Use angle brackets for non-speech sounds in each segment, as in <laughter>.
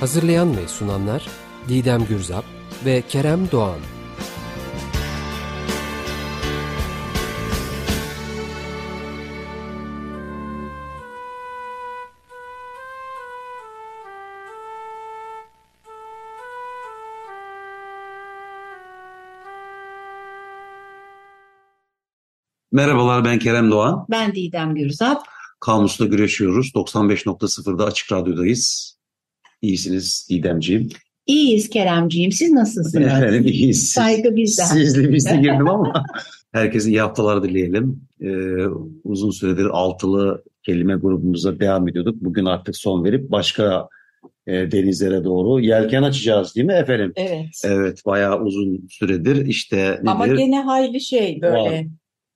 Hazırlayan ve sunanlar Didem Gürzap ve Kerem Doğan. Merhabalar ben Kerem Doğan. Ben Didem Gürzap. Kamusla güreşiyoruz. 95.0'da Açık Radyo'dayız. İyisiniz Didemciğim. İyiyiz Keremciğim. Siz nasılsınız? <laughs> Efendim iyiyiz. Saygı bizden. Sizli bizde <laughs> girdim ama herkese iyi haftalar dileyelim. Ee, uzun süredir altılı kelime grubumuza devam ediyorduk. Bugün artık son verip başka e, denizlere doğru yelken açacağız değil mi efendim? Evet. Evet bayağı uzun süredir işte nedir? Ama gene hayli şey böyle.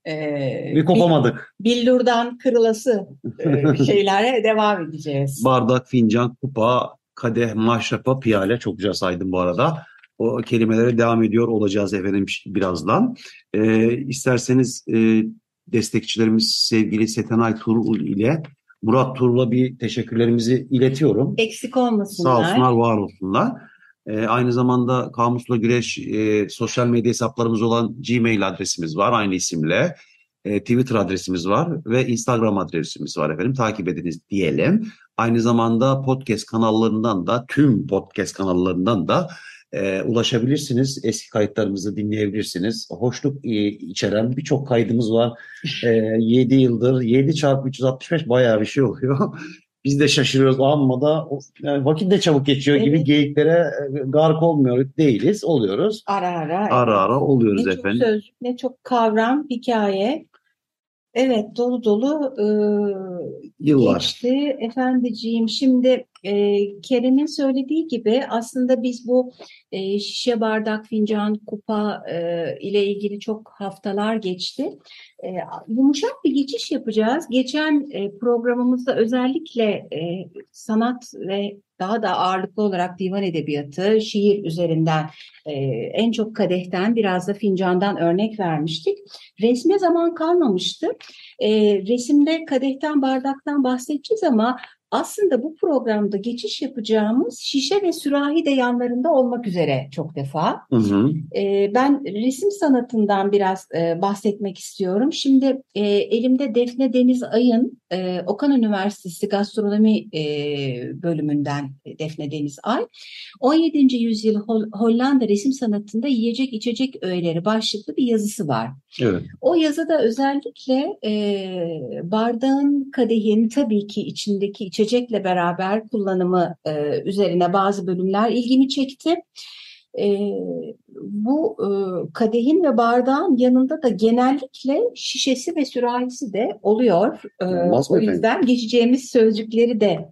e, bir kopamadık. bil- Billurdan kırılası e, <laughs> şeylere devam edeceğiz. Bardak, fincan, kupa, kadeh, maşrapa, piyale çok güzel saydım bu arada. O kelimelere devam ediyor olacağız efendim birazdan. Ee, isterseniz e, destekçilerimiz sevgili Setenay Turul ile Murat Turul'a bir teşekkürlerimizi iletiyorum. Eksik Sağ olmasınlar. olsunlar, var olsunlar. Ee, aynı zamanda Kamusla Güreş e, sosyal medya hesaplarımız olan Gmail adresimiz var aynı isimle. E, Twitter adresimiz var ve Instagram adresimiz var efendim. Takip ediniz diyelim. Aynı zamanda podcast kanallarından da tüm podcast kanallarından da e, ulaşabilirsiniz. Eski kayıtlarımızı dinleyebilirsiniz. Hoşluk e, içeren birçok kaydımız var. E, 7 yıldır 7 çarpı 365 bayağı bir şey oluyor. <laughs> Biz de şaşırıyoruz amma da yani vakit de çabuk geçiyor gibi Evet. geyiklere e, gark olmuyor değiliz. Oluyoruz. Ara ara. Ara ara oluyoruz ne çok efendim. sözcük, ne çok kavram, hikaye. Evet dolu dolu e, Yıllar. geçti. Efendiciğim şimdi e, Kerem'in söylediği gibi aslında biz bu e, şişe bardak, fincan, kupa e, ile ilgili çok haftalar geçti. E, yumuşak bir geçiş yapacağız. Geçen e, programımızda özellikle e, sanat ve daha da ağırlıklı olarak divan edebiyatı, şiir üzerinden e, en çok kadehten biraz da fincandan örnek vermiştik. Resme zaman kalmamıştı. E, resimde kadehten bardaktan bahsedeceğiz ama aslında bu programda geçiş yapacağımız şişe ve sürahi de yanlarında olmak üzere çok defa. Hı hı. E, ben resim sanatından biraz e, bahsetmek istiyorum. Şimdi e, elimde Defne Deniz Ay'ın e, Okan Üniversitesi Gastronomi e, bölümünden Defne Deniz Ay. 17. yüzyıl Hol- Hollanda resim sanatında yiyecek içecek öğeleri başlıklı bir yazısı var. Evet. O yazıda özellikle e, bardağın, kadehin tabii ki içindeki içecekle beraber kullanımı e, üzerine bazı bölümler ilgimi çekti. E, bu e, kadehin ve bardağın yanında da genellikle şişesi ve sürahisi de oluyor. E, Olmaz o efendim? yüzden geçeceğimiz sözcükleri de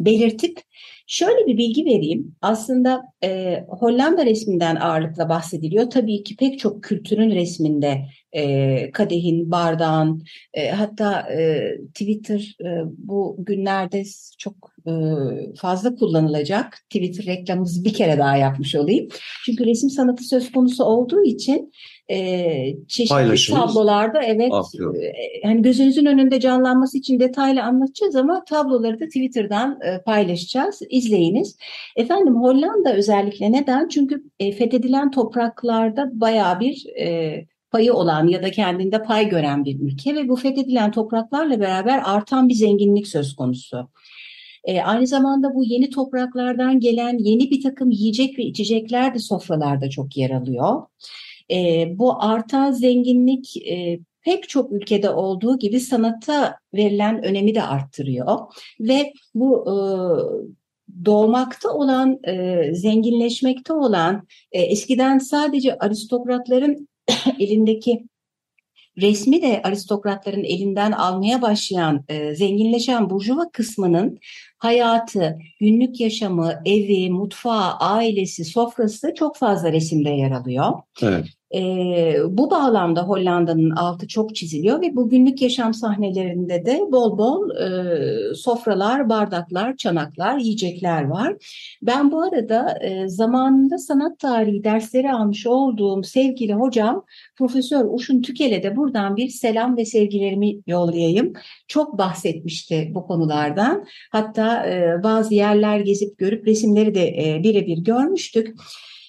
belirtip şöyle bir bilgi vereyim. Aslında e, Hollanda resminden ağırlıkla bahsediliyor. Tabii ki pek çok kültürün resminde e, kadehin, bardağın, e, hatta e, Twitter e, bu günlerde çok e, fazla kullanılacak. Twitter reklamımızı bir kere daha yapmış olayım. Çünkü resim sanatı söz konusu olduğu için e, çeşitli Paylaşımız tablolarda evet e, hani gözünüzün önünde canlanması için detaylı anlatacağız ama tabloları da Twitter'dan e, paylaşacağız. İzleyiniz. Efendim Hollanda özellikle neden? Çünkü e, fethedilen topraklarda bayağı bir e, payı olan ya da kendinde pay gören bir ülke ve bu fethedilen topraklarla beraber artan bir zenginlik söz konusu. E, aynı zamanda bu yeni topraklardan gelen yeni bir takım yiyecek ve içecekler de sofralarda çok yer alıyor. E, bu artan zenginlik e, pek çok ülkede olduğu gibi sanata verilen önemi de arttırıyor ve bu e, doğmakta olan, e, zenginleşmekte olan, e, eskiden sadece aristokratların <coughs> elindeki resmi de aristokratların elinden almaya başlayan, e, zenginleşen burjuva kısmının hayatı, günlük yaşamı, evi, mutfağı, ailesi, sofrası çok fazla resimde yer alıyor. Evet. E, bu bağlamda Hollanda'nın altı çok çiziliyor ve bu günlük yaşam sahnelerinde de bol bol e, sofralar, bardaklar, çanaklar, yiyecekler var. Ben bu arada e, zamanında sanat tarihi dersleri almış olduğum sevgili hocam Profesör Uşun Tükel'e de buradan bir selam ve sevgilerimi yollayayım. Çok bahsetmişti bu konulardan. Hatta e, bazı yerler gezip görüp resimleri de e, birebir görmüştük.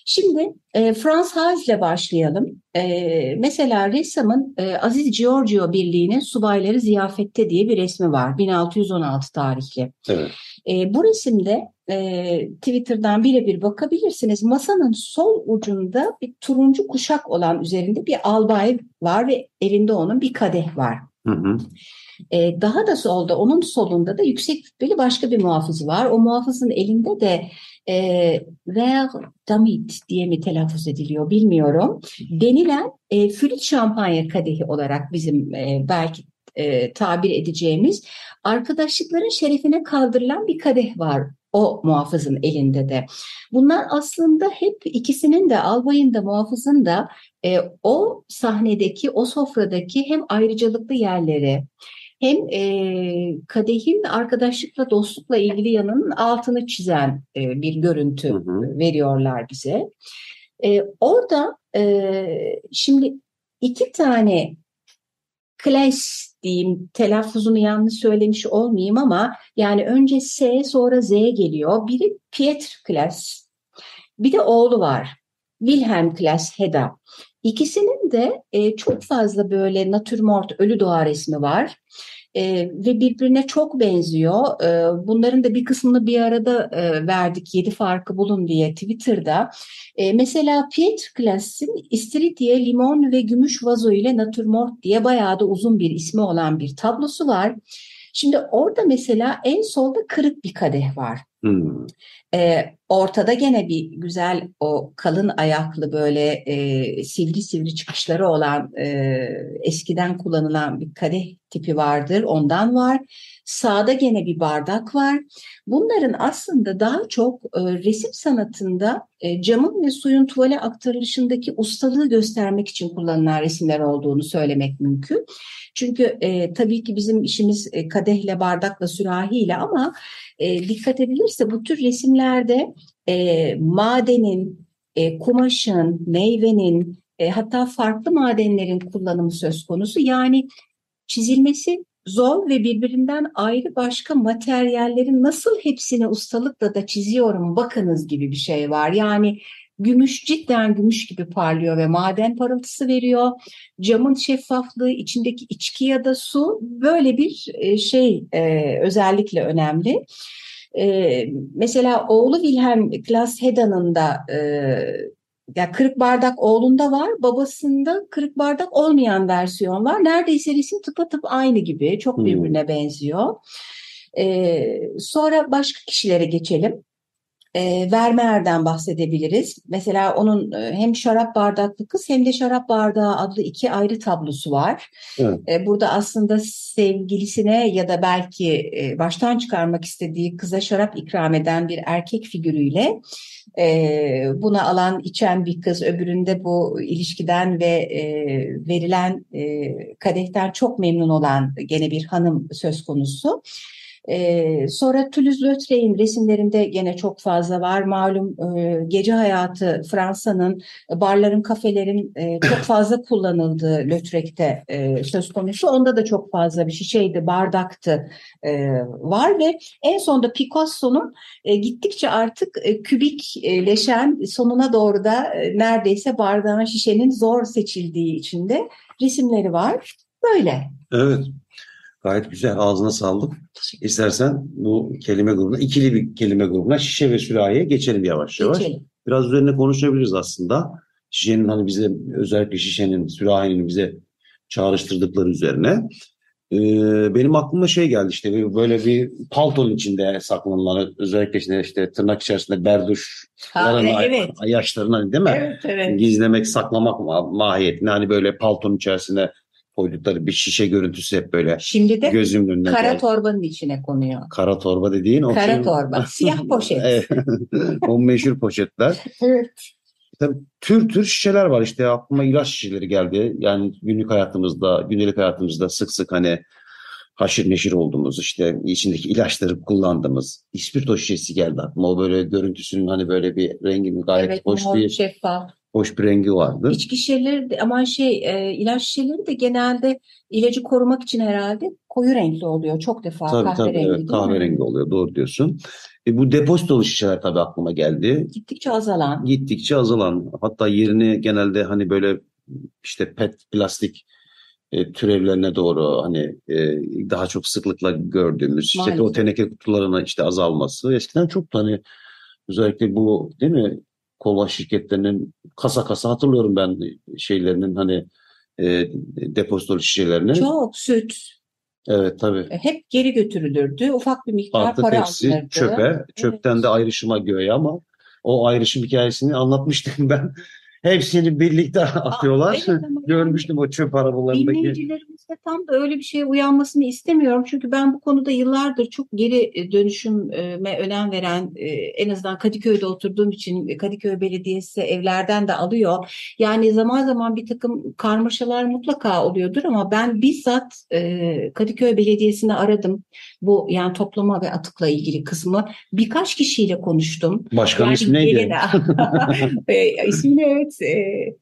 Şimdi e, Frans Hals ile başlayalım. E, mesela ressamın e, Aziz Giorgio Birliği'nin Subayları Ziyafette diye bir resmi var. 1616 tarihli. Evet. E, bu resimde e, Twitter'dan birebir bakabilirsiniz. Masanın sol ucunda bir turuncu kuşak olan üzerinde bir albay var ve elinde onun bir kadeh var. Hı hı. E, daha da solda onun solunda da yüksek rütbeli başka bir muhafız var. O muhafızın elinde de e, Ver Damit diye mi telaffuz ediliyor bilmiyorum. Denilen e, flüt şampanya kadehi olarak bizim e, belki e, tabir edeceğimiz arkadaşlıkların şerefine kaldırılan bir kadeh var o muhafızın elinde de. Bunlar aslında hep ikisinin de albayın da muhafızın da e, o sahnedeki, o sofradaki hem ayrıcalıklı yerleri hem e, kadehin arkadaşlıkla, dostlukla ilgili yanının altını çizen e, bir görüntü Hı hı. veriyorlar bize. E, orada e, şimdi iki tane Kles diyeyim telaffuzunu yanlış söylemiş olmayayım ama yani önce S sonra Z geliyor. Biri Pietr Kles, bir de oğlu var. Wilhelm Kles Heda. İkisinin de e, çok fazla böyle natürmort ölü doğa resmi var. E, ve birbirine çok benziyor. E, bunların da bir kısmını bir arada e, verdik yedi farkı bulun diye Twitter'da. E, mesela Pietr Klas'in İstiridye, limon ve gümüş vazo ile natürmort diye bayağı da uzun bir ismi olan bir tablosu var. Şimdi orada mesela en solda kırık bir kadeh var. Hmm. Ee, ortada gene bir güzel o kalın ayaklı böyle e, sivri sivri çıkışları olan e, eskiden kullanılan bir kadeh tipi vardır. Ondan var. Sağda gene bir bardak var. Bunların aslında daha çok e, resim sanatında e, camın ve suyun tuvale aktarılışındaki ustalığı göstermek için kullanılan resimler olduğunu söylemek mümkün. Çünkü e, tabii ki bizim işimiz e, kadehle, bardakla, sürahiyle ama e, dikkat edilirse bu tür resimlerde e, madenin, e, kumaşın, meyvenin, e, hatta farklı madenlerin kullanımı söz konusu. Yani çizilmesi zor ve birbirinden ayrı başka materyallerin nasıl hepsini ustalıkla da çiziyorum bakınız gibi bir şey var. Yani gümüş cidden gümüş gibi parlıyor ve maden parıltısı veriyor. Camın şeffaflığı, içindeki içki ya da su böyle bir e, şey e, özellikle önemli. E, mesela oğlu Wilhelm Klaus Heda'nın da e, ya kırık bardak oğlunda var, babasında kırık bardak olmayan versiyon var. Neredeyse resim tıpatıp aynı gibi, çok Hmm. birbirine benziyor. Ee, sonra başka kişilere geçelim. Ee, Vermeer'den bahsedebiliriz. Mesela onun e, hem şarap bardaklı kız hem de şarap bardağı adlı iki ayrı tablosu var. Evet. Ee, burada aslında sevgilisine ya da belki e, baştan çıkarmak istediği kıza şarap ikram eden bir erkek figürüyle e, buna alan içen bir kız öbüründe bu ilişkiden ve e, verilen e, kadehten çok memnun olan gene bir hanım söz konusu. Ee, sonra Toulouse-Lautrec'in resimlerinde gene çok fazla var. Malum e, gece hayatı Fransa'nın barların, kafelerin e, çok <coughs> fazla kullanıldığı Lautrec'te e, söz konusu. Onda da çok fazla bir şişeydi, bardaktı e, var ve en sonunda Picasso'nun e, gittikçe artık e, kübikleşen sonuna doğru da e, neredeyse bardağın şişenin zor seçildiği içinde resimleri var. Böyle. Evet. Gayet güzel. Ağzına sağlık. İstersen bu kelime grubuna, ikili bir kelime grubuna şişe ve sürahiye geçelim yavaş yavaş. Geçelim. Biraz üzerine konuşabiliriz aslında. Şişenin hani bize özellikle şişenin, sürahinin bize çağrıştırdıkları üzerine. Ee, benim aklıma şey geldi işte böyle bir paltonun içinde saklanılan özellikle işte, işte tırnak içerisinde berduş Ha, evet. yaşlarını hani değil mi? Evet, evet. Gizlemek, saklamak ma- mahiyetinde hani böyle paltonun içerisine koydukları bir şişe görüntüsü hep böyle Şimdi de gözümün önüne kara geldi. torbanın içine konuyor. Kara torba dediğin o Kara şey- torba, <laughs> siyah poşet. O meşhur poşetler. Evet. Tabii tür tür şişeler var işte aklıma ilaç şişeleri geldi. Yani günlük hayatımızda, gündelik hayatımızda sık sık hani haşır neşir olduğumuz işte içindeki ilaçları kullandığımız ispirto şişesi geldi aklıma. O böyle görüntüsünün hani böyle bir renginin gayet Evet, hoş bir şeffaf. Hoş bir rengi vardı. İçki şişeleri de ama şey e, ilaç şişeleri de genelde ilacı korumak için herhalde koyu renkli oluyor. Çok defa Tabii tabii kahverengi evet, değil mi? kahverengi oluyor doğru diyorsun. E, bu depozitolu şişeler tabii aklıma geldi. Gittikçe azalan. Gittikçe azalan hatta yerini genelde hani böyle işte pet plastik e, türevlerine doğru hani e, daha çok sıklıkla gördüğümüz işte o Maalesef. teneke kutularına işte azalması eskiden çok hani özellikle bu değil mi kola şirketlerinin kasa kasa hatırlıyorum ben şeylerinin hani e, depozitolu şişelerini. Çok süt Evet tabii. e, hep geri götürülürdü. Ufak bir miktar Artık para hepsi alınırdı. çöpe. Çöpten de ayrışıma göğe ama o ayrışım hikayesini anlatmıştım <laughs> ben. Hepsini birlikte atıyorlar. evet ama <laughs> Görmüştüm o çöp arabalarındaki. Dinleyicilerimizde tam da öyle bir şeye uyanmasını istemiyorum. Çünkü ben bu konuda yıllardır çok geri e, dönüşüme önem veren, e, en azından Kadıköy'de oturduğum için Kadıköy Belediyesi evlerden de alıyor. Yani zaman zaman bir takım karmaşalar mutlaka oluyordur ama ben bizzat e, Kadıköy Belediyesi'ni aradım. Bu yani toplama ve atıkla ilgili kısmı birkaç kişiyle konuştum. Başkanın Yani ismi neydi? <laughs> ismini evet e,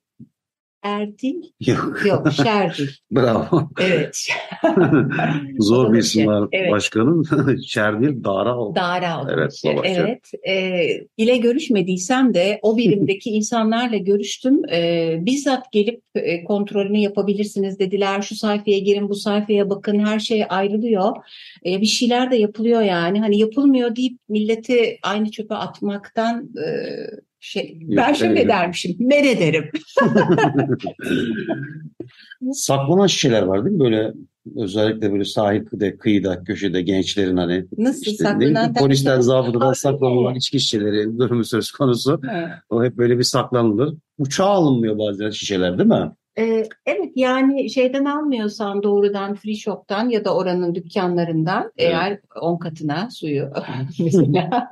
Erdil Yok. yok Şerdil. <laughs> Bravo. Evet. <laughs> Zor bir isim var Evet. başkanın. <laughs> Şerdil Dara oldu. Dara oldu. Evet. Evet. E, ile görüşmediysem de o birimdeki insanlarla görüştüm. E, bizzat gelip e, kontrolünü yapabilirsiniz dediler. Şu sayfaya girin, bu sayfaya bakın. Her şey ayrılıyor. E, bir şeyler de yapılıyor yani. Hani yapılmıyor deyip milleti aynı çöpe atmaktan e, şey ben şöyle evet. dermişim. Men ederim. <laughs> Saklanan şişeler var değil mi? Böyle özellikle böyle sahilde, kıyıda, köşede gençlerin hani Nasıl işte saklanan polisler zabıtadan saklanılan içki şişeleri durumu söz konusu. Evet. O hep böyle bir saklanılır. Uçağa alınmıyor bazen şişeler değil mi? Ee, evet yani şeyden almıyorsan doğrudan free shop'tan ya da oranın dükkanlarından eğer 10 katına suyu <laughs> <laughs> mesela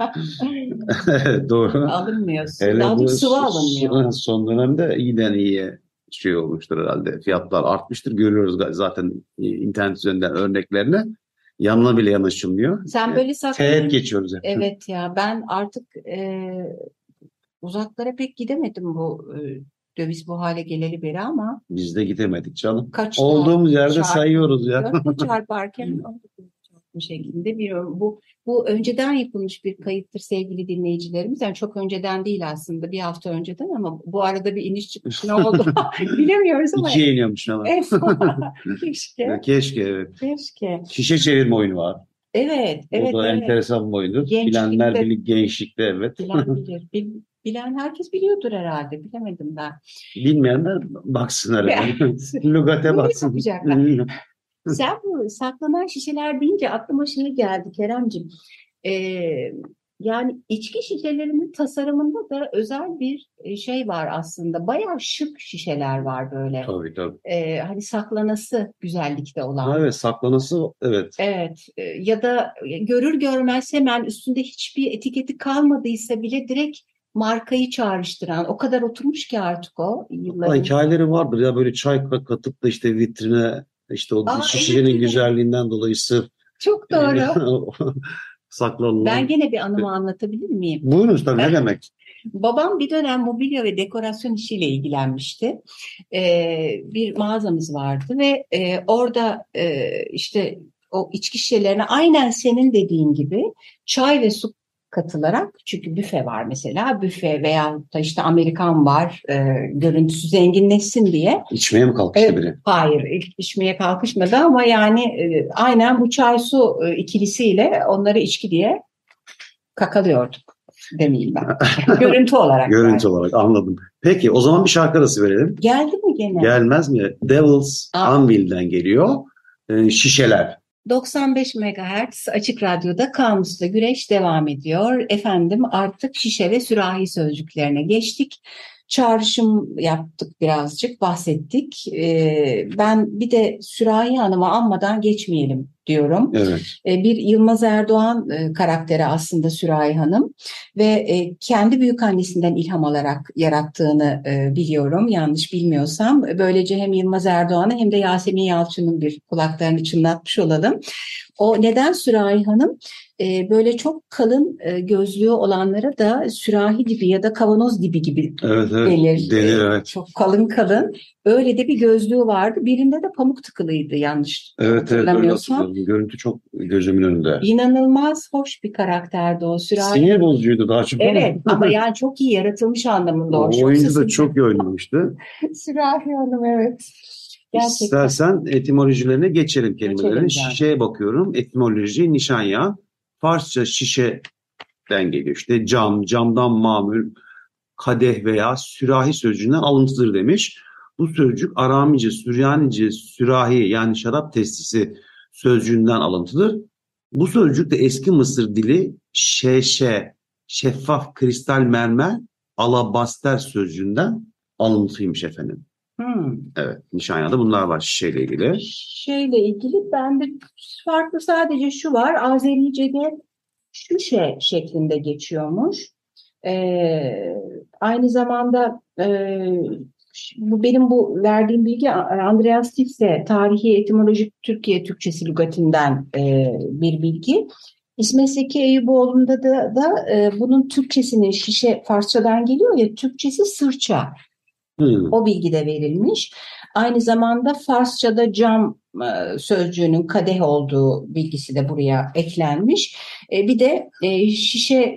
Evet doğru. alınmıyorsun. Hele Daha bu sıvı son- alınmıyor. <laughs> Son dönemde iyiden iyiye şey olmuştur herhalde. Fiyatlar artmıştır. Görüyoruz zaten e, internet üzerinden örneklerini. Yanına bile yanaşılmıyor. Sen böyle Teğet saklanın. geçiyoruz hep. Evet ya ben artık e, uzaklara pek gidemedim bu e, döviz bu hale geleli beri ama Biz de gidemedik canım. kaçta Olduğumuz yerde çarp- sayıyoruz ya. dörtte <laughs> çarparken bu şekilde bir bu bu önceden yapılmış bir kayıttır sevgili dinleyicilerimiz. Yani çok önceden değil aslında bir hafta önceden ama bu arada bir iniş çıkış ne <laughs> oldu <laughs> bilemiyoruz ama İkiye iniyormuş ama. Evet. keşke Keşke evet. keşke Şişe çevirme oyunu var. Evet evet o da evet enteresan bir oyundur. Gençlikte- Bilenler bilir gençlikte evet. bilen <laughs> bilir Bil- bilen herkes biliyordur herhalde bilemedim ben. Bilmeyenler baksınlar. efendim. <laughs> Lügate Bunu baksın. Sen bu saklanan şişeler deyince aklıma şey geldi Keremcim. Ee, yani içki şişelerinin tasarımında da özel bir e, şey var aslında. Bayağı şık şişeler var böyle. Tabii tabii. Ee, hani saklanası güzellikte olan. Evet saklanası evet. Evet e, ya da görür görmez hemen üstünde hiçbir etiketi kalmadıysa bile direkt markayı çağrıştıran o kadar oturmuş ki artık o yılların. hikayeleri vardır ya böyle çay ka- katıp da işte vitrine işte o Aa, şişenin evet. güzelliğinden dolayı sırf Çok doğru. <laughs> saklanılan. Ben gene bir anımı anlatabilir miyim? Buyurunuz tabii ne Ben- demek? Babam bir dönem mobilya ve dekorasyon işiyle ilgilenmişti. Ee, bir mağazamız vardı ve e, orada e, işte o içki şişelerine aynen senin dediğin gibi çay ve su katılarak çünkü büfe var mesela büfe veya da işte Amerikan var e, görüntüsü zenginleşsin diye. İçmeye mi kalkıştı Evet. biri? Hayır ilk içmeye kalkışmadı ama yani e, aynen bu çay su e, ikilisiyle onları içki diye kakalıyorduk demeyeyim ben. <laughs> Görüntü olarak. Görüntü yani. olarak anladım. Peki o zaman bir şarkı arası verelim. Geldi mi gene? Gelmez mi? Devil's Aa. Anvil'den geliyor. Ee, şişeler. 95 MHz Açık Radyo'da Kamus'ta Güreş devam ediyor. Efendim artık şişe ve sürahi sözcüklerine geçtik. Çağrışım yaptık birazcık, bahsettik. E, ben bir de Sürahi Hanım'ı anmadan geçmeyelim diyorum. Evet. E, bir Yılmaz Erdoğan e, karakteri aslında Sürahi Hanım ve e, kendi büyük annesinden ilham alarak yarattığını e, biliyorum yanlış bilmiyorsam. Böylece hem Yılmaz Erdoğan'ı hem de Yasemin Yalçın'ın bir kulaklarını çınlatmış olalım. O neden Sürahi Hanım? E, böyle çok kalın e, gözlüğü olanlara da sürahi dibi ya da kavanoz dibi gibi Evet, evet. denir. Denir, E, evet. Çok kalın kalın. Öyle de bir gözlüğü vardı. Birinde de pamuk tıkılıydı yanlış Evet, evet. Öyle hatırlamıyorsam. hatırlıyorum. Görüntü çok gözümün önünde. İnanılmaz hoş bir karakterdi o Sürahi. Sinir bozucuydu daha çok. Evet ama yani çok iyi yaratılmış anlamında o. O oyuncu da çok iyi oynamıştı. <laughs> Sürahi Hanım evet. Gerçekten. İstersen etimolojilerine geçelim kelimelerin. canım. Şişeye bakıyorum. Etimoloji nişanya. Farsça şişeden geliyor. İşte cam, camdan mamul, kadeh veya sürahi sözcüğünden alıntıdır demiş. Bu sözcük Aramice, Süryanice, sürahi yani şarap testisi sözcüğünden alıntıdır. Bu sözcük de eski Mısır dili şeşe, şeffaf kristal mermer, alabaster sözcüğünden alıntıymış efendim. Hmm. Evet, nişanyada bunlar var şişeyle ilgili. Şeyle ilgili bende farklı sadece şu var. Azerice'de şüşe şeklinde geçiyormuş. Ee, aynı zamanda e, bu benim bu verdiğim bilgi Andreas Tifse Tarihi Etimolojik Türkiye Türkçesi lügatinden e, bir bilgi. İsmet Zeki Eyüboğlu'nda da, da e, bunun Türkçesini şişe Farsçadan geliyor ya Türkçesi sırça. Hmm. O bilgi de verilmiş. Aynı zamanda Farsçada cam e, sözcüğünün kadeh olduğu bilgisi de buraya eklenmiş. E, bir de e, şişe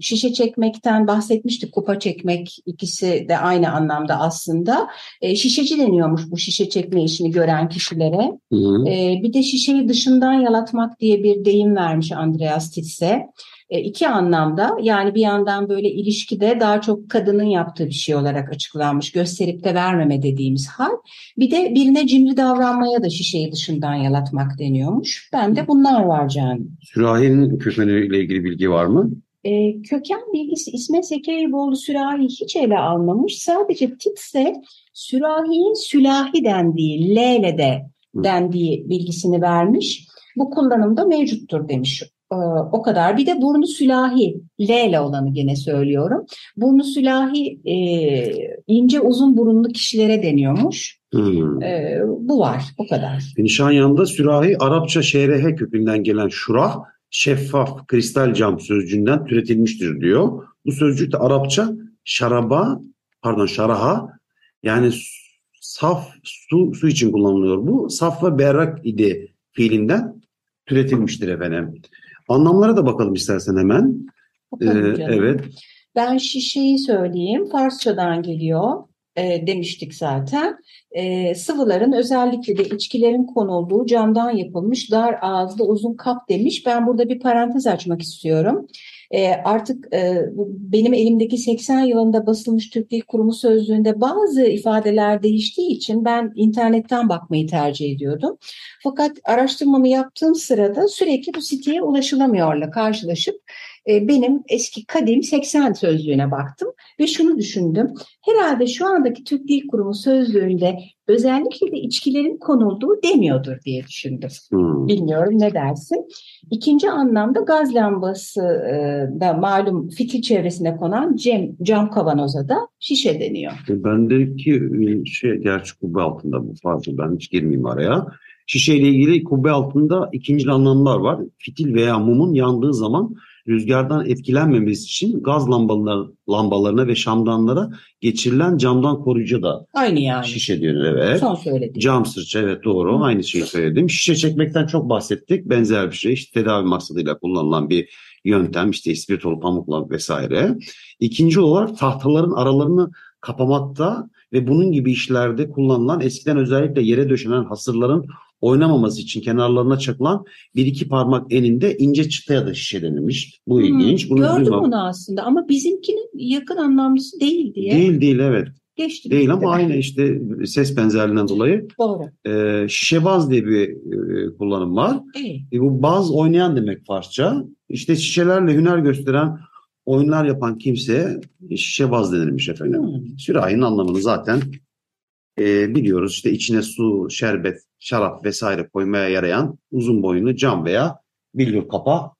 şişe çekmekten bahsetmiştik. Kupa çekmek ikisi de aynı anlamda aslında. E, şişeci deniyormuş bu şişe çekme işini gören kişilere. Hı hı. E, bir de şişeyi dışından yalatmak diye bir deyim vermiş Andreas Titse. E, iki anlamda yani bir yandan böyle ilişkide daha çok kadının yaptığı bir şey olarak açıklanmış. Gösterip de vermeme dediğimiz hal. Bir de birine cimri davranmaya da şişeyi dışından yalatmak deniyormuş. Ben de bunlar var canım. Sürahinin kökeniyle ilgili bilgi var mı? E, köken bilgisi İsmet Zeki Eyüboğlu sürahi hiç ele almamış. Sadece Titse sürahiyin sülahi dendiği, lele de dendiği bilgisini vermiş. Bu kullanımda mevcuttur demiş. Ee, o kadar. Bir de burnu sülahi, L ile olanı gene söylüyorum. Burnu sülahi e, ince uzun burunlu kişilere deniyormuş. Hmm. Ee, bu var, o kadar. Nişanyan'da sürahi Arapça şerehe kökünden gelen şurah, şeffaf, kristal cam sözcüğünden türetilmiştir diyor. Bu sözcük de Arapça şaraba, pardon şaraha yani saf su, su için kullanılıyor bu. Saf ve berrak idi fiilinden türetilmiştir efendim. Anlamlara da bakalım istersen hemen. Bakalım Ee, evet. Ben şişeyi söyleyeyim. Farsçadan geliyor e, demiştik zaten. E, sıvıların özellikle de içkilerin konulduğu camdan yapılmış dar ağızlı uzun kap demiş. Ben burada bir parantez açmak istiyorum. E, artık e, benim elimdeki 80 yılında basılmış Türk Dil Kurumu sözlüğünde bazı ifadeler değiştiği için ben internetten bakmayı tercih ediyordum. Fakat araştırmamı yaptığım sırada sürekli bu siteye ulaşılamıyorla karşılaşıp e, benim eski kadim 80 sözlüğüne baktım ve şunu düşündüm. Herhalde şu andaki Türk Dil Kurumu sözlüğünde özellikle de içkilerin konulduğu demiyordur diye düşündüm. Hmm. Bilmiyorum ne dersin? İkinci anlamda gaz lambası e, da malum fitil çevresine konan cam, cam kavanoza da şişe deniyor. E, Bendeki şey gerçi kubbe altında bu fazla ben hiç girmeyeyim araya. Şişeyle ilgili kubbe altında ikinci anlamlar var. Fitil veya mumun yandığı zaman rüzgardan etkilenmemesi için gaz lambalar, lambalarına ve şamdanlara geçirilen camdan koruyucu da Aynı yani. şişe diyor evet. Son söylediğim. Cam sırça evet doğru Hı. aynı şeyi söyledim. Şişe çekmekten çok bahsettik. Benzer bir şey işte tedavi maksadıyla kullanılan bir yöntem işte ispirtolu pamukla vesaire. İkinci olarak tahtaların aralarını kapamakta ve bunun gibi işlerde kullanılan eskiden özellikle yere döşenen hasırların oynamaması için kenarlarına çakılan bir iki parmak eninde ince çıtaya da şişe denilmiş. Bu Hmm, ilginç. Bunu Gördüm duymam- onu aslında ama bizimkinin yakın anlamlısı değil diye Değil değil evet. geçti. Değil ama aynı işte ses benzerliğinden dolayı Doğru. e, şişebaz diye bir e, kullanım var. İyi. E, bu baz oynayan demek Farsça. İşte şişelerle hüner gösteren oyunlar yapan kimseye şişebaz denilmiş efendim. Hmm. Sürahinin anlamını zaten e, biliyoruz. İşte içine su, şerbet, şarap vesaire koymaya yarayan uzun boyunlu cam veya billur kapa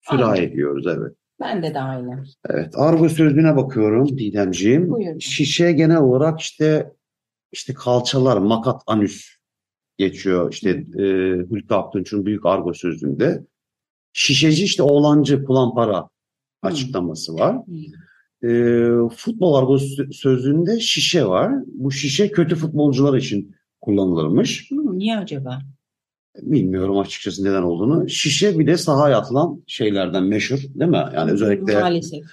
sürahi Anladım. diyoruz. Evet. Bende de aynı. Evet. Argo sözlüğüne bakıyorum Didemciğim. Buyurun. Şişe genel olarak işte işte kalçalar, makat, anüs geçiyor. İşte e, Hülkü Aktunç'un büyük argo sözlüğünde. Şişeci işte oğlancı, kulampara açıklaması var. Hmm. E, futbol argo sö- sözlüğünde şişe var. Bu şişe kötü futbolcular için kullanılırmış. Niye acaba? Bilmiyorum açıkçası neden olduğunu. Şişe bir de sahaya atılan şeylerden meşhur değil mi? Yani özellikle Maalesef.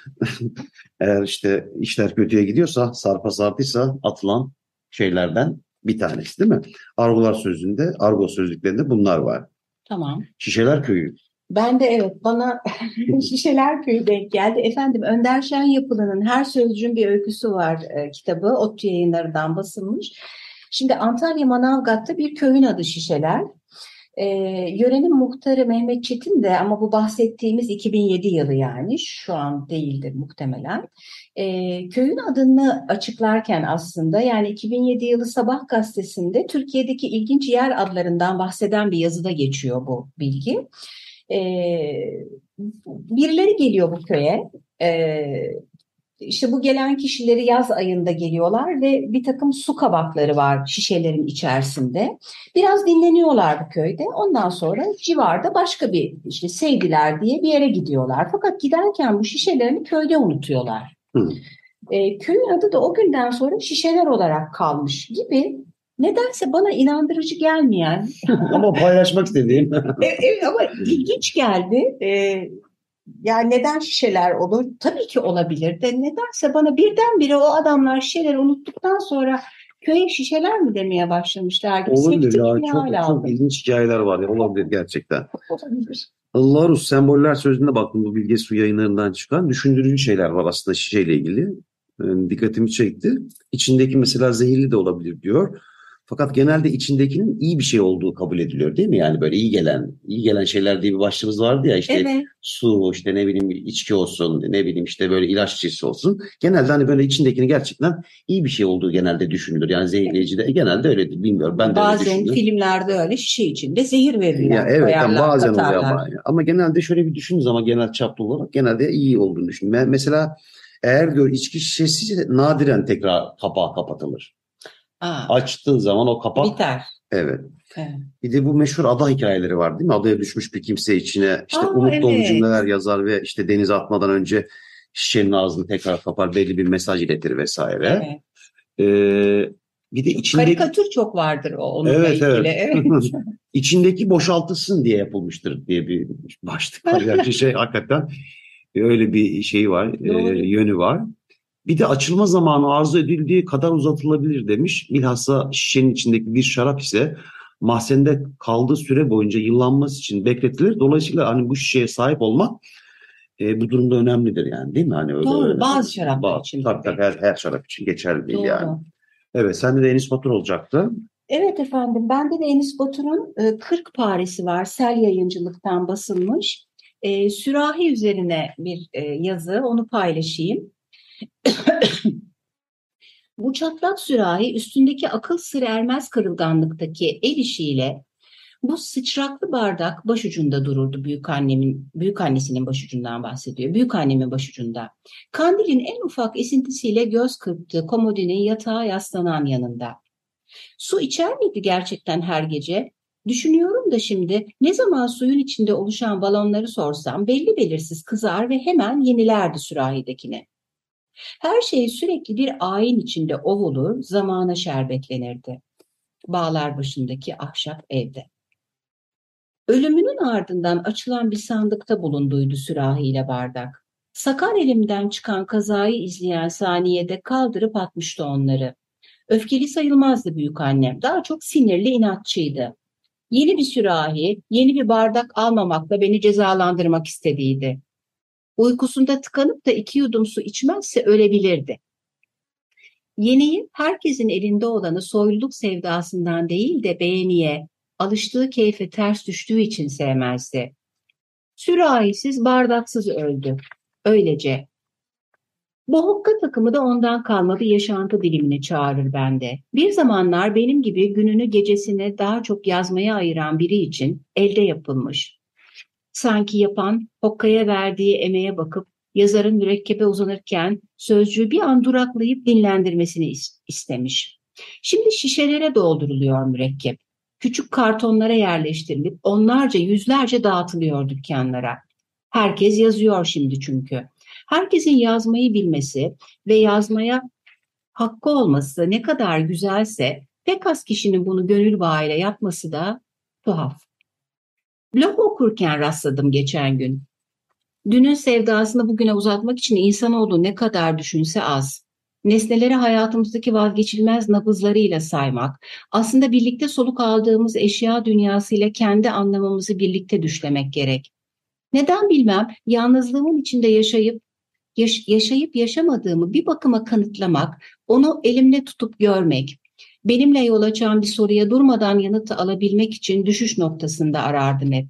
<laughs> eğer işte işler kötüye gidiyorsa, sarpa sarpıysa atılan şeylerden bir tanesi değil mi? Argolar sözlüğünde, argo sözlüklerinde bunlar var. Tamam. Şişeler köyü. Ben de evet bana <laughs> Şişeler Köyü denk geldi. Efendim Önder Şen Yapılı'nın Her Sözcüğün Bir Öyküsü Var e, kitabı ODTÜ yayınlarından basılmış. Şimdi Antalya Manavgat'ta bir köyün adı Şişeler. E, yörenin muhtarı Mehmet Çetin de ama bu bahsettiğimiz 2007 yılı yani şu an değildir muhtemelen. E, köyün adını açıklarken aslında yani 2007 yılı Sabah gazetesinde Türkiye'deki ilginç yer adlarından bahseden bir yazıda geçiyor bu bilgi. Ee, birileri geliyor bu köye. Ee, işte bu gelen kişileri yaz ayında geliyorlar ve bir takım su kabakları var şişelerin içerisinde. Biraz dinleniyorlar bu köyde. Ondan sonra civarda başka bir işte Sevdiler diye bir yere gidiyorlar. Fakat giderken bu şişelerini köyde unutuyorlar. Hı. Ee, köyün adı da o günden sonra şişeler olarak kalmış gibi nedense bana inandırıcı gelmeyen <laughs> Ama paylaşmak istediğim. e, e, ama ilginç geldi. E, yani neden şişeler olur? Tabii ki olabilir de nedense bana birdenbire o adamlar şişeleri unuttuktan sonra köye şişeler mi demeye başlamışlar gibi. Olabilir ya. Çok, çok ilginç hikayeler var ya. Olabilir gerçekten. Olabilir. Larus semboller sözlüğüne baktım bu Bilge Su yayınlarından çıkan düşündürücü şeyler var aslında şişeyle ilgili. Yani dikkatimi çekti. İçindeki mesela zehirli de olabilir diyor. Fakat genelde içindekinin iyi bir şey olduğu kabul ediliyor değil mi? Yani böyle iyi gelen, iyi gelen şeyler diye bir başlığımız vardı ya işte Evet. su, işte ne bileyim içki olsun, ne bileyim işte böyle ilaç çeşidi olsun. Genelde hani böyle içindekinin gerçekten iyi bir şey olduğu genelde düşünülür. Yani zehirleyici de genelde öyledir. Bilmiyorum ben de öyle Bazen düşünüyorum. filmlerde öyle şişe içinde zehir verirler. Ya evet yani bazen oluyor katarlar. ama. Ama genelde şöyle bir düşündüğünüz zaman genel çaplı olarak genelde iyi olduğunu. Me- Mesela eğer diyor içki şişesi nadiren tekrar kapağı kapatılır. Aa, Açtığın zaman o kapak biter. evet. Evet. Bir de bu meşhur ada hikayeleri var değil mi? Adaya düşmüş bir kimse içine işte Aa, umut dolu evet. cümleler yazar ve işte denize atmadan önce şişenin ağzını tekrar kapar belli bir mesaj iletir vesaire. Evet. Ee, bir de içindeki Karikatür çok vardır o onunla Evet, ilgili. evet. Evet. <laughs> içindeki boşaltılsın diye yapılmıştır diye bir başlık var. Yani şey hakikaten öyle bir şey var, e, yönü var. Bir de açılma zamanı arzu edildiği kadar uzatılabilir demiş. Bilhassa şişenin içindeki bir şarap ise mahzende kaldığı süre boyunca yıllanması için bekletilir. Dolayısıyla hani bu şişeye sahip olmak e, bu durumda önemlidir yani değil mi? Hani öyle, Doğru, öyle. bazı şaraplar için. Tabii tabii her, her şarap için geçerli değil Doğru. yani. Evet sende de Enis Batur olacaktı. Evet efendim, bende de Enis Batur'un e, 40 Paresi var. Sel yayıncılıktan basılmış. E, sürahi üzerine bir e, yazı, onu paylaşayım. <coughs> Bu çatlak sürahi üstündeki akıl sır ermez kırılganlıktaki el işiyle bu sıçraklı bardak başucunda dururdu büyük annemin, büyük annesinin başucundan bahsediyor. Büyük annemin başucunda. Kandilin en ufak esintisiyle göz kırptığı komodinin yatağa yaslanan yanında. Su içer miydi gerçekten her gece? Düşünüyorum da şimdi ne zaman suyun içinde oluşan balonları sorsam belli belirsiz kızar ve hemen yenilerdi sürahidekini. Her şey sürekli bir ayin içinde ovulur, zamana şerbetlenirdi. Bağlar başındaki ahşap evde. Ölümünün ardından açılan bir sandıkta bulunduydu sürahiyle bardak. Sakar elimden çıkan kazayı izleyen saniyede kaldırıp atmıştı onları. Öfkeli sayılmazdı büyük annem. Daha çok sinirli inatçıydı. Yeni bir sürahi, yeni bir bardak almamakla beni cezalandırmak istediydi. Uykusunda tıkanıp da iki yudum su içmezse ölebilirdi. Yeniyi herkesin elinde olanı soyluluk sevdasından değil de beğeniye, alıştığı keyfe ters düştüğü için sevmezdi. Sürahisiz, bardaksız öldü. Öylece Bu hokka takımı da ondan kalma bir yaşantı dilimini çağırır bende. Bir zamanlar benim gibi gününü gecesini daha çok yazmaya ayıran biri için elde yapılmış. Sanki yapan hokkaya verdiği emeğe bakıp yazarın mürekkebe uzanırken sözcüğü bir an duraklayıp dinlendirmesini istemiş. Şimdi şişelere dolduruluyor mürekkep. Küçük kartonlara yerleştirilip onlarca yüzlerce dağıtılıyor dükkanlara. Herkes yazıyor şimdi çünkü. Herkesin yazmayı bilmesi ve yazmaya hakkı olması ne kadar güzelse pek az kişinin bunu gönül bağıyla yapması da tuhaf. Blog okurken rastladım geçen gün. Dünün sevdasını bugüne uzatmak için insanoğlu ne kadar düşünse az. Nesneleri hayatımızdaki vazgeçilmez nabızlarıyla saymak, aslında birlikte soluk aldığımız eşya dünyasıyla kendi anlamamızı birlikte düşlemek gerek. Neden bilmem yalnızlığımın içinde yaşayıp yaş yaşayıp yaşamadığımı bir bakıma kanıtlamak, onu elimle tutup görmek, benimle yol açan bir soruya durmadan yanıtı alabilmek için düşüş noktasında arardım hep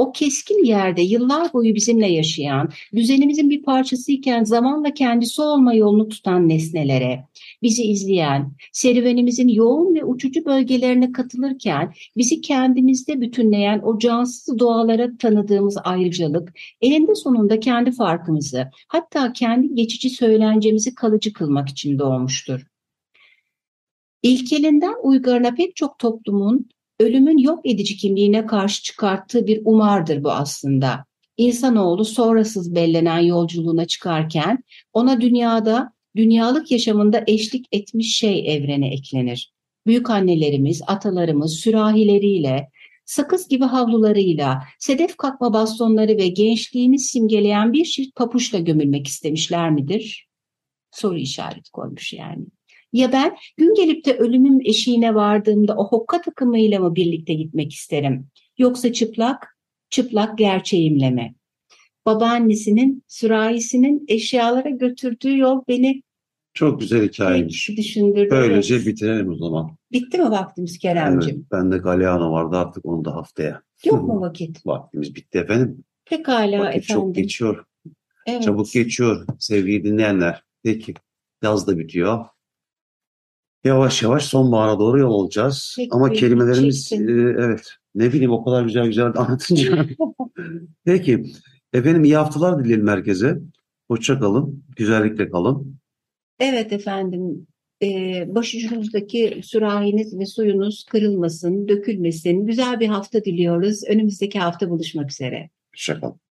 o keskin yerde yıllar boyu bizimle yaşayan, düzenimizin bir parçasıyken zamanla kendisi olma yolunu tutan nesnelere, bizi izleyen, serüvenimizin yoğun ve uçucu bölgelerine katılırken bizi kendimizde bütünleyen o cansız doğalara tanıdığımız ayrıcalık, eninde sonunda kendi farkımızı, hatta kendi geçici söylencemizi kalıcı kılmak için doğmuştur. İlkelinden uygarına pek çok toplumun ölümün yok edici kimliğine karşı çıkarttığı bir umardır bu aslında. İnsanoğlu sonrasız bellenen yolculuğuna çıkarken ona dünyada, dünyalık yaşamında eşlik etmiş şey evrene eklenir. Büyük annelerimiz, atalarımız sürahileriyle, sakız gibi havlularıyla, sedef kakma bastonları ve gençliğini simgeleyen bir çift papuçla gömülmek istemişler midir? Soru işareti koymuş yani. Ya ben gün gelip de ölümüm eşiğine vardığımda o hokka takımıyla mı birlikte gitmek isterim? Yoksa çıplak, çıplak gerçeğimle mi? Babaannesinin, sürahisinin eşyalara götürdüğü yol beni çok güzel hikayemiş. Düşündürdü. Böylece evet. bitirelim o zaman. Bitti mi vaktimiz Kerem'cim? Evet, ben de Galeano vardı artık onu da haftaya. Yok mu vakit? <laughs> Vaktimiz bitti efendim. Pekala vakit efendim. çok geçiyor. Evet. Çabuk geçiyor sevgili dinleyenler. Peki yaz da bitiyor. Yavaş yavaş sonbahara doğru yol olacağız. Peki, Ama kelimelerimiz e, evet ne bileyim o kadar güzel güzel anlatınca. <laughs> Peki efendim iyi haftalar dileyelim herkese. Hoşça kalın, güzellikle kalın. Evet efendim. Ee, başucunuzdaki sürahiniz ve suyunuz kırılmasın, dökülmesin. Güzel bir hafta diliyoruz. Önümüzdeki hafta buluşmak üzere. Hoşça kalın.